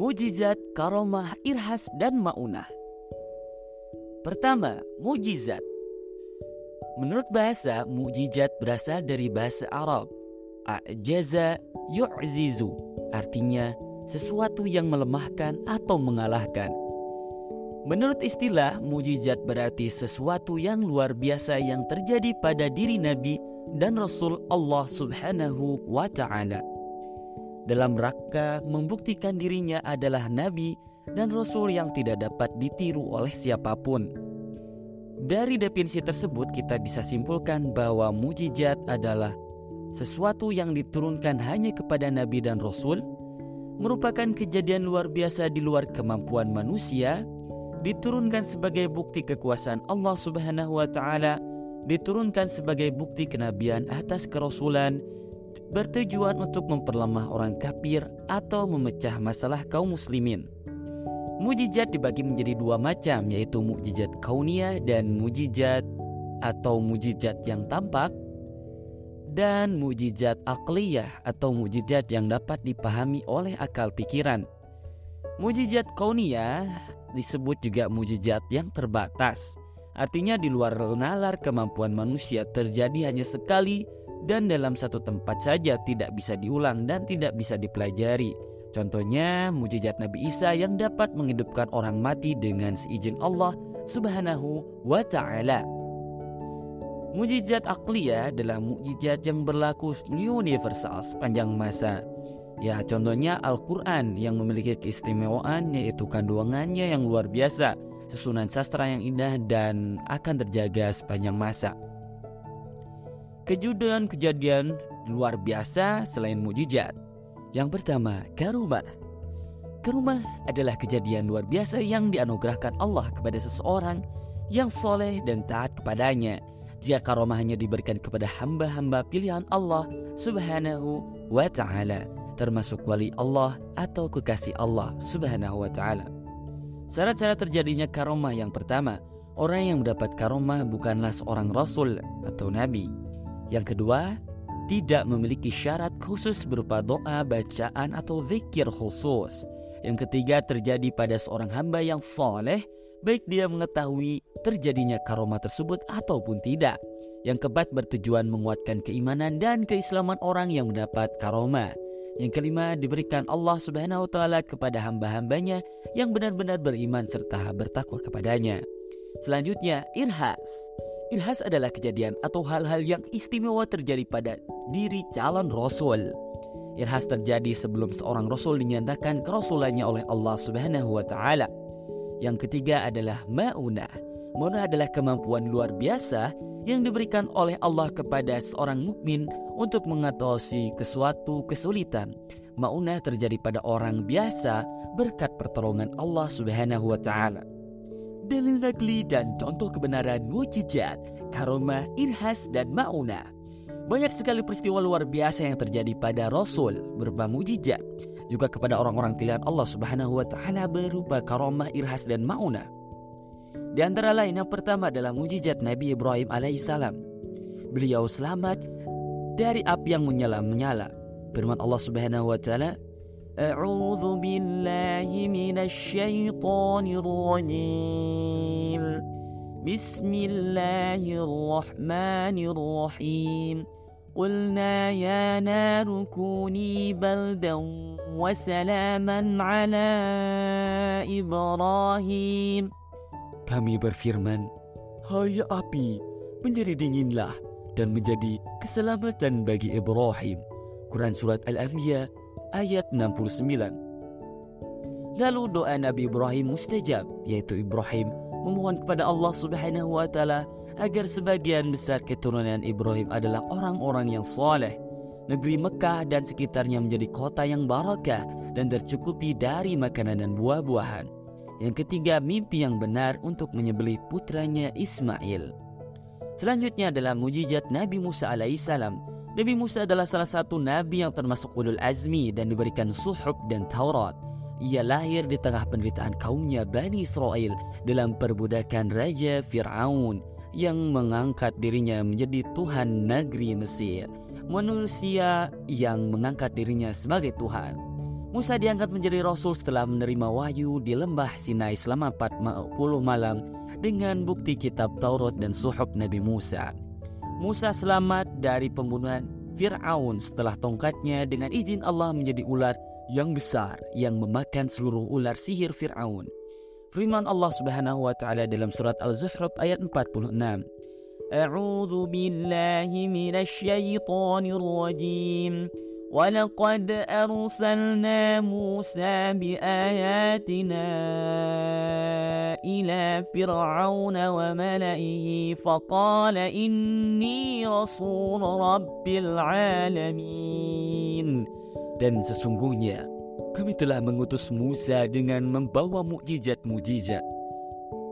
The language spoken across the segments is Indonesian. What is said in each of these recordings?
Mujizat, karomah, irhas, dan maunah. Pertama, mujizat. Menurut bahasa, mujizat berasal dari bahasa Arab. A'jaza yu'zizu, artinya sesuatu yang melemahkan atau mengalahkan. Menurut istilah, mujizat berarti sesuatu yang luar biasa yang terjadi pada diri Nabi dan Rasul Allah Subhanahu wa Ta'ala. Dalam rangka membuktikan dirinya adalah Nabi dan Rasul yang tidak dapat ditiru oleh siapa pun. Dari definisi tersebut, kita bisa simpulkan bahwa mujizat adalah sesuatu yang diturunkan hanya kepada Nabi dan Rasul, merupakan kejadian luar biasa di luar kemampuan manusia diturunkan sebagai bukti kekuasaan Allah Subhanahu wa taala, diturunkan sebagai bukti kenabian atas kerasulan bertujuan untuk memperlemah orang kafir atau memecah masalah kaum muslimin. Mujizat dibagi menjadi dua macam yaitu mujizat kauniyah dan mujizat atau mujizat yang tampak dan mujizat akliyah atau mujizat yang dapat dipahami oleh akal pikiran. Mujizat kauniyah disebut juga mujizat yang terbatas. Artinya di luar nalar kemampuan manusia terjadi hanya sekali dan dalam satu tempat saja tidak bisa diulang dan tidak bisa dipelajari. Contohnya mujizat Nabi Isa yang dapat menghidupkan orang mati dengan seizin Allah Subhanahu wa taala. Mujizat akliyah adalah mujizat yang berlaku universal sepanjang masa Ya contohnya Al-Quran yang memiliki keistimewaan yaitu kandungannya yang luar biasa Susunan sastra yang indah dan akan terjaga sepanjang masa Kejadian-kejadian luar biasa selain mujizat Yang pertama, karumah Karumah adalah kejadian luar biasa yang dianugerahkan Allah kepada seseorang yang soleh dan taat kepadanya jika karomah hanya diberikan kepada hamba-hamba pilihan Allah subhanahu wa ta'ala termasuk wali Allah atau kekasih Allah Subhanahu wa taala. Syarat-syarat terjadinya karomah yang pertama, orang yang mendapat karomah bukanlah seorang rasul atau nabi. Yang kedua, tidak memiliki syarat khusus berupa doa, bacaan atau zikir khusus. Yang ketiga terjadi pada seorang hamba yang soleh, baik dia mengetahui terjadinya karomah tersebut ataupun tidak. Yang keempat bertujuan menguatkan keimanan dan keislaman orang yang mendapat karomah. Yang kelima diberikan Allah Subhanahu wa taala kepada hamba-hambanya yang benar-benar beriman serta bertakwa kepadanya. Selanjutnya, irhas. Irhas adalah kejadian atau hal-hal yang istimewa terjadi pada diri calon rasul. Irhas terjadi sebelum seorang rasul dinyatakan kerasulannya oleh Allah Subhanahu wa taala. Yang ketiga adalah maunah. Maunah adalah kemampuan luar biasa yang diberikan oleh Allah kepada seorang mukmin untuk mengatasi sesuatu kesulitan. Maunah terjadi pada orang biasa berkat pertolongan Allah Subhanahu wa taala. Dalil nagli dan contoh kebenaran mujizat, karomah, irhas dan maunah. Banyak sekali peristiwa luar biasa yang terjadi pada Rasul berupa mujizat, juga kepada orang-orang pilihan Allah Subhanahu wa taala berupa karomah, irhas dan maunah. Di antara lain yang pertama adalah mujizat Nabi Ibrahim alaihissalam. Beliau selamat dari api yang menyala-menyala. Firman Allah Subhanahu wa taala, "A'udzu billahi minasy syaithanir rajim." Bismillahirrahmanirrahim. قلنا يا نار كوني بردا وسلاما على إبراهيم Kami berfirman, Hai api, menjadi dinginlah dan menjadi keselamatan bagi Ibrahim. Quran Surat Al-Anbiya ayat 69 Lalu doa Nabi Ibrahim mustajab, yaitu Ibrahim memohon kepada Allah Subhanahu wa taala agar sebagian besar keturunan Ibrahim adalah orang-orang yang soleh. Negeri Mekah dan sekitarnya menjadi kota yang barakah dan tercukupi dari makanan dan buah-buahan. Yang ketiga, mimpi yang benar untuk menyembelih putranya Ismail. Selanjutnya adalah mujizat Nabi Musa alaihissalam. Nabi Musa adalah salah satu nabi yang termasuk ulul azmi dan diberikan suhub dan Taurat. Ia lahir di tengah penderitaan kaumnya Bani Israel dalam perbudakan Raja Fir'aun yang mengangkat dirinya menjadi Tuhan negeri Mesir. Manusia yang mengangkat dirinya sebagai Tuhan. Musa diangkat menjadi rasul setelah menerima wahyu di lembah Sinai selama 40 malam dengan bukti kitab Taurat dan suhub Nabi Musa. Musa selamat dari pembunuhan Fir'aun setelah tongkatnya dengan izin Allah menjadi ular yang besar yang memakan seluruh ular sihir Fir'aun. Firman Allah Subhanahu wa taala dalam surat Al-Zukhruf ayat 46. A'udzu billahi minasy syaithanir rajim. ولقد أرسلنا موسى بآياتنا إلى فرعون وملئه فقال إني رسول رب العالمين Dan sesungguhnya kami telah mengutus Musa dengan membawa mukjizat-mukjizat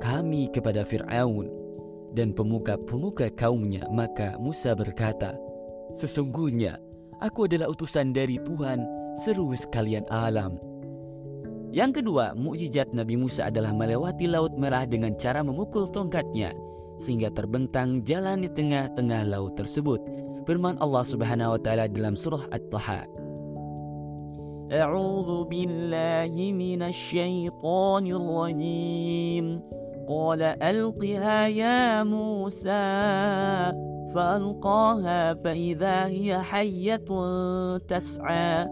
kami kepada Fir'aun dan pemuka-pemuka kaumnya maka Musa berkata Sesungguhnya Aku adalah utusan dari Tuhan seluruh sekalian alam. Yang kedua, mukjizat Nabi Musa adalah melewati Laut Merah dengan cara memukul tongkatnya sehingga terbentang jalan di tengah-tengah laut tersebut. Firman Allah Subhanahu wa taala dalam surah At-Taha. A'udzu billahi minasy rajim. Qala alqiha ya Musa فألقاها فإذا هي حية تسعى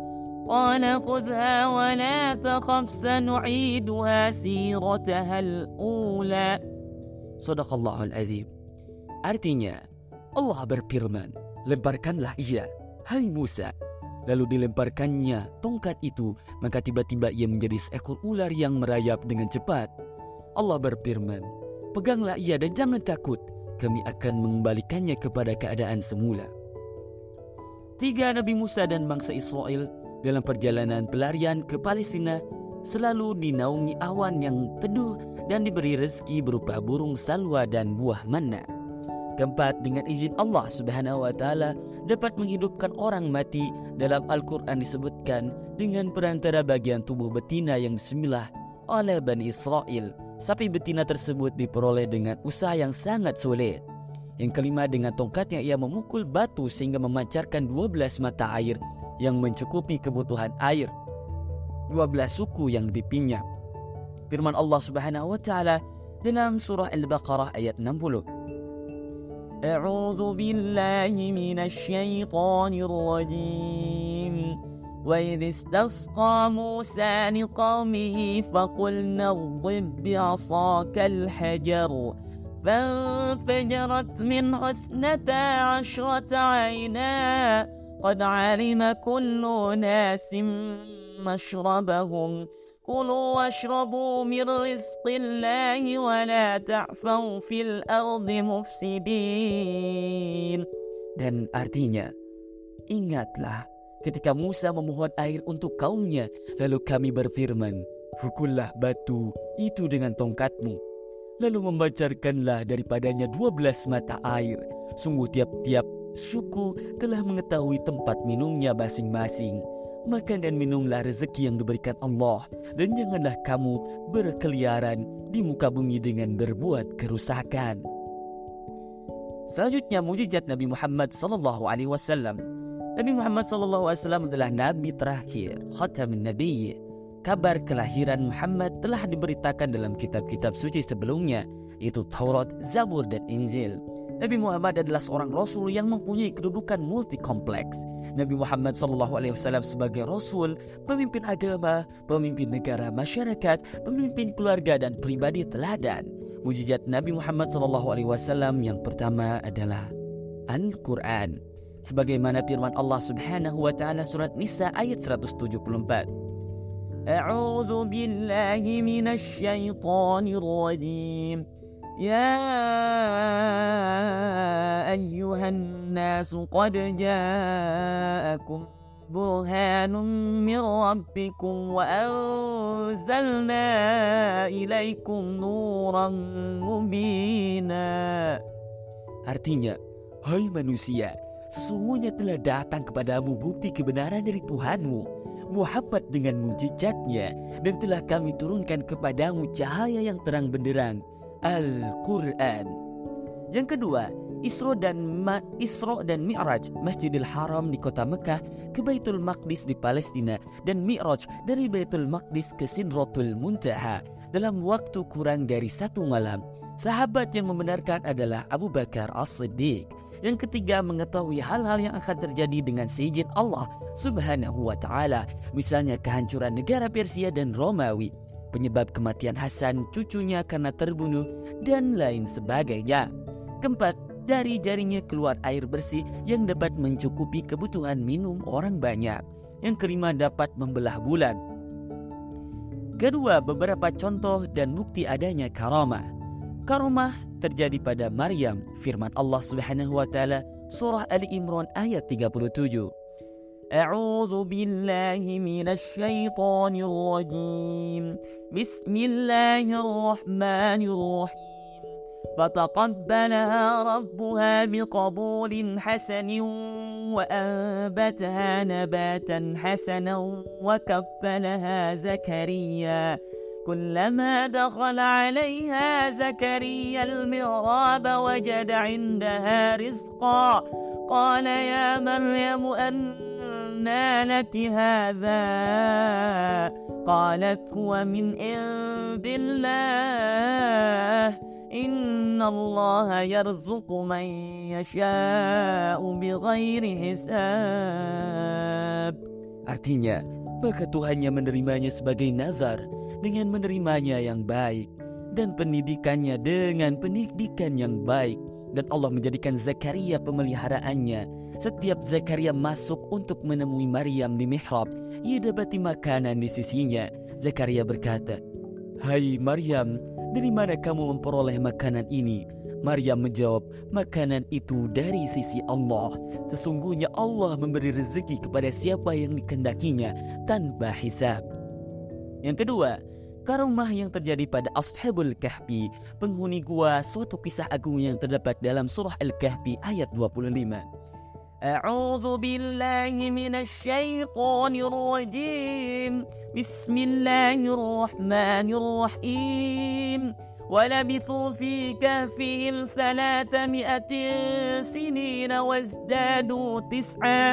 قال خذها ولا تخف سنعيدها سيرتها الأولى صدق الله العظيم Artinya, Allah berfirman, lemparkanlah ia, hai Musa. Lalu dilemparkannya tongkat itu, maka tiba-tiba ia menjadi seekor ular yang merayap dengan cepat. Allah berfirman, peganglah ia dan jangan takut, kami akan mengembalikannya kepada keadaan semula. Tiga Nabi Musa dan bangsa Israel dalam perjalanan pelarian ke Palestina selalu dinaungi awan yang teduh dan diberi rezeki berupa burung salwa dan buah manna. Keempat, dengan izin Allah Subhanahu wa taala dapat menghidupkan orang mati dalam Al-Qur'an disebutkan dengan perantara bagian tubuh betina yang disemilah oleh Bani Israel Sapi betina tersebut diperoleh dengan usaha yang sangat sulit. Yang kelima dengan tongkatnya ia memukul batu sehingga memancarkan 12 mata air yang mencukupi kebutuhan air. 12 suku yang dipimpinnya. Firman Allah Subhanahu wa taala dalam surah Al-Baqarah ayat 60. A'udzu billahi minasy syaithanir rajim. وإذ استسقى موسى لقومه فقلنا اضرب بعصاك الحجر فانفجرت منه اثنتا عشرة عينا. قد علم كل ناس مشربهم. كلوا واشربوا من رزق الله ولا تعفوا في الأرض مفسدين. Dan artinya, ingatlah ketika Musa memohon air untuk kaumnya. Lalu kami berfirman, Pukullah batu itu dengan tongkatmu. Lalu membacarkanlah daripadanya dua belas mata air. Sungguh tiap-tiap suku telah mengetahui tempat minumnya masing-masing. Makan dan minumlah rezeki yang diberikan Allah dan janganlah kamu berkeliaran di muka bumi dengan berbuat kerusakan. Selanjutnya mujizat Nabi Muhammad sallallahu alaihi wasallam Nabi Muhammad SAW adalah Nabi terakhir, Khatamin Nabi. Kabar kelahiran Muhammad telah diberitakan dalam kitab-kitab suci sebelumnya, yaitu Taurat, Zabur, dan Injil. Nabi Muhammad adalah seorang Rasul yang mempunyai kedudukan multi kompleks. Nabi Muhammad SAW sebagai Rasul, pemimpin agama, pemimpin negara, masyarakat, pemimpin keluarga, dan pribadi teladan. Mujizat Nabi Muhammad SAW yang pertama adalah Al-Quran sebagaimana firman Allah Subhanahu wa taala surat Nisa ayat 174. A'udzu billahi minasy syaithanir rajim. يا أيها الناس قد جاءكم برهان من ربكم وأنزلنا إليكم نورا مبينا Artinya, hai manusia, Sesungguhnya telah datang kepadamu bukti kebenaran dari Tuhanmu Muhammad dengan mujizatnya Dan telah kami turunkan kepadamu cahaya yang terang benderang Al-Quran Yang kedua, Isra dan Ma, Isra dan Mi'raj Masjidil Haram di kota Mekah ke Baitul Maqdis di Palestina dan Mi'raj dari Baitul Maqdis ke Sidratul Muntaha dalam waktu kurang dari satu malam. Sahabat yang membenarkan adalah Abu Bakar As-Siddiq. Yang ketiga mengetahui hal-hal yang akan terjadi dengan seizin Allah Subhanahu wa taala, misalnya kehancuran negara Persia dan Romawi, penyebab kematian Hasan cucunya karena terbunuh dan lain sebagainya. Keempat, dari jarinya keluar air bersih yang dapat mencukupi kebutuhan minum orang banyak. Yang kelima dapat membelah bulan. Kedua, beberapa contoh dan bukti adanya karamah. Karamah terjadi pada Maryam, firman Allah Subhanahu wa taala surah Ali Imran ayat 37. أعوذ بالله من الشيطان الرجيم بسم الله الرحمن الرحيم فتقبلها ربها بقبول حسن وأنبتها نباتا حسنا وكفلها زكريا كلما دخل عليها زكريا المغراب وجد عندها رزقا. قال يا مريم أنى لك هذا؟ قالت هو من عند الله. إن الله يرزق من يشاء بغير حساب. Artinya, maka Tuhannya menerimanya sebagai nazar dengan menerimanya yang baik dan pendidikannya dengan pendidikan yang baik dan Allah menjadikan Zakaria pemeliharaannya. Setiap Zakaria masuk untuk menemui Maryam di mihrab, ia dapati makanan di sisinya. Zakaria berkata, "Hai Maryam, dari mana kamu memperoleh makanan ini? Maryam menjawab, makanan itu dari sisi Allah. Sesungguhnya Allah memberi rezeki kepada siapa yang dikendakinya tanpa hisab. Yang kedua, karomah yang terjadi pada Ashabul Kahfi, penghuni gua, suatu kisah agung yang terdapat dalam surah Al-Kahfi ayat 25. أعوذ بالله من الشيطان الرجيم بسم الله الرحمن الرحيم ولبثوا في كهفهم ثلاثمائة سنين وازدادوا تسعا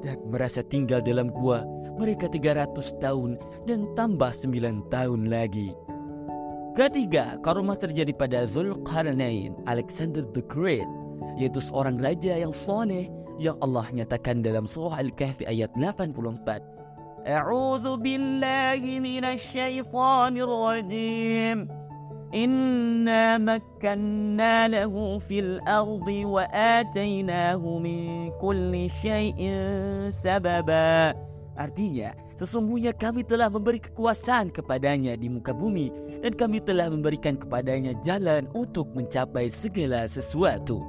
dan merasa tinggal dalam gua mereka 300 tahun dan tambah 9 tahun lagi. Ketiga, karomah terjadi pada Zulkarnain, Alexander the Great, yaitu seorang raja yang soleh yang Allah nyatakan dalam surah Al-Kahfi ayat 84. A'udzu billahi minasy syaithanir rajim. Inna makkanna lahu fil ardi wa atainahu min kulli syai'in sababa. Artinya, sesungguhnya kami telah memberi kekuasaan kepadanya di muka bumi dan kami telah memberikan kepadanya jalan untuk mencapai segala sesuatu.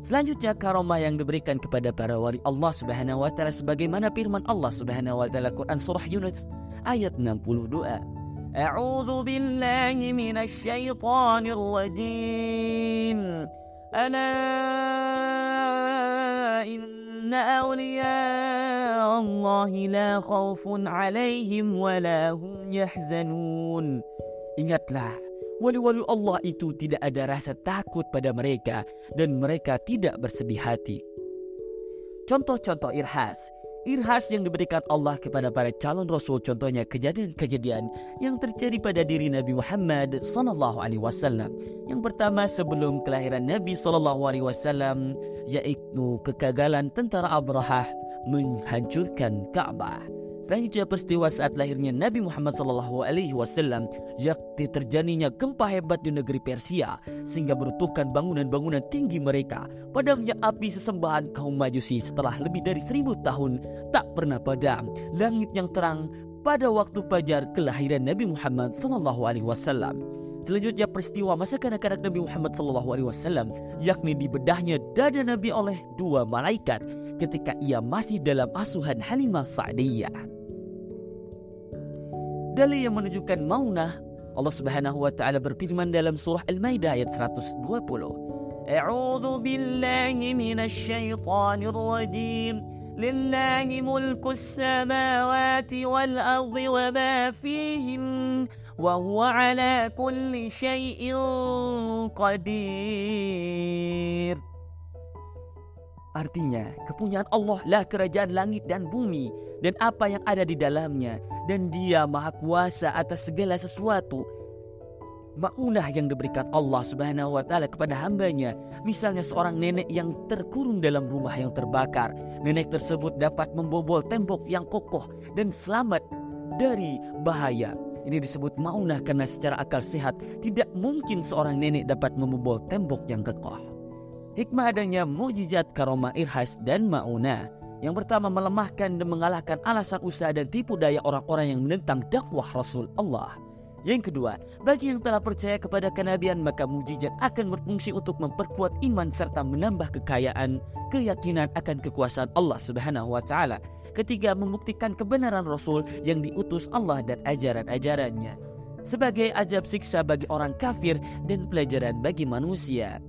Selanjutnya karomah yang diberikan kepada para wali Allah Subhanahu wa taala sebagaimana firman Allah Subhanahu wa taala Quran surah Yunus ayat 62. A'udzu billahi minasy syaithanir rajim. Ala awliya Allah la khaufun alaihim wa la hum yahzanun. Ingatlah Wali-wali Allah itu tidak ada rasa takut pada mereka dan mereka tidak bersedih hati. Contoh-contoh irhas. Irhas yang diberikan Allah kepada para calon rasul contohnya kejadian-kejadian yang terjadi pada diri Nabi Muhammad sallallahu alaihi wasallam. Yang pertama sebelum kelahiran Nabi sallallahu alaihi wasallam yaitu kegagalan tentara Abrahah menghancurkan Ka'bah. Selanjutnya peristiwa saat lahirnya Nabi Muhammad SAW yakni terjadinya gempa hebat di negeri Persia sehingga meruntuhkan bangunan-bangunan tinggi mereka. Padamnya api sesembahan kaum Majusi setelah lebih dari seribu tahun tak pernah padam. Langit yang terang pada waktu fajar kelahiran Nabi Muhammad SAW. Selanjutnya peristiwa masa kanak-kanak Nabi Muhammad SAW yakni dibedahnya dada Nabi oleh dua malaikat ketika ia masih dalam asuhan Halimah Sa'diyah. Dalil yang menunjukkan maunah, Allah Subhanahu wa taala berfirman dalam surah Al-Maidah ayat 120. A'udzu billahi أعوذ rajim. Lillahi mulkus samawati wal ardi wa ma وما wa huwa ala kulli syai'in qadir. Artinya, kepunyaan Allah lah kerajaan langit dan bumi dan apa yang ada di dalamnya. Dan dia maha kuasa atas segala sesuatu. Maunah yang diberikan Allah subhanahu wa ta'ala kepada hambanya. Misalnya seorang nenek yang terkurung dalam rumah yang terbakar. Nenek tersebut dapat membobol tembok yang kokoh dan selamat dari bahaya. Ini disebut maunah karena secara akal sehat tidak mungkin seorang nenek dapat membobol tembok yang kokoh. Hikmah adanya mujizat karomah irhas dan maunah. Yang pertama melemahkan dan mengalahkan alasan usaha dan tipu daya orang-orang yang menentang dakwah Rasul Allah. Yang kedua, bagi yang telah percaya kepada kenabian maka mujizat akan berfungsi untuk memperkuat iman serta menambah kekayaan, keyakinan akan kekuasaan Allah Subhanahu wa taala. Ketiga, membuktikan kebenaran Rasul yang diutus Allah dan ajaran-ajarannya sebagai ajab siksa bagi orang kafir dan pelajaran bagi manusia.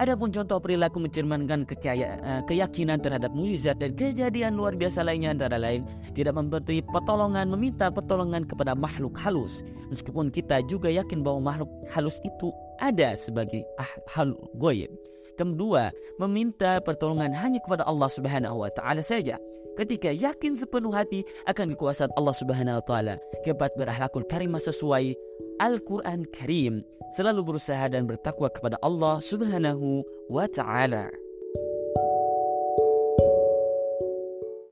Adapun contoh perilaku mencerminkan eh, keyakinan terhadap mujizat dan kejadian luar biasa lainnya antara lain tidak memberi pertolongan meminta pertolongan kepada makhluk halus meskipun kita juga yakin bahwa makhluk halus itu ada sebagai ah, hal goyim. Kedua, meminta pertolongan hanya kepada Allah Subhanahu wa taala saja. Ketika yakin sepenuh hati akan kekuasaan Allah Subhanahu wa taala, keempat berakhlakul karimah sesuai Al-Quran Karim selalu berusaha dan bertakwa kepada Allah Subhanahu wa Ta'ala.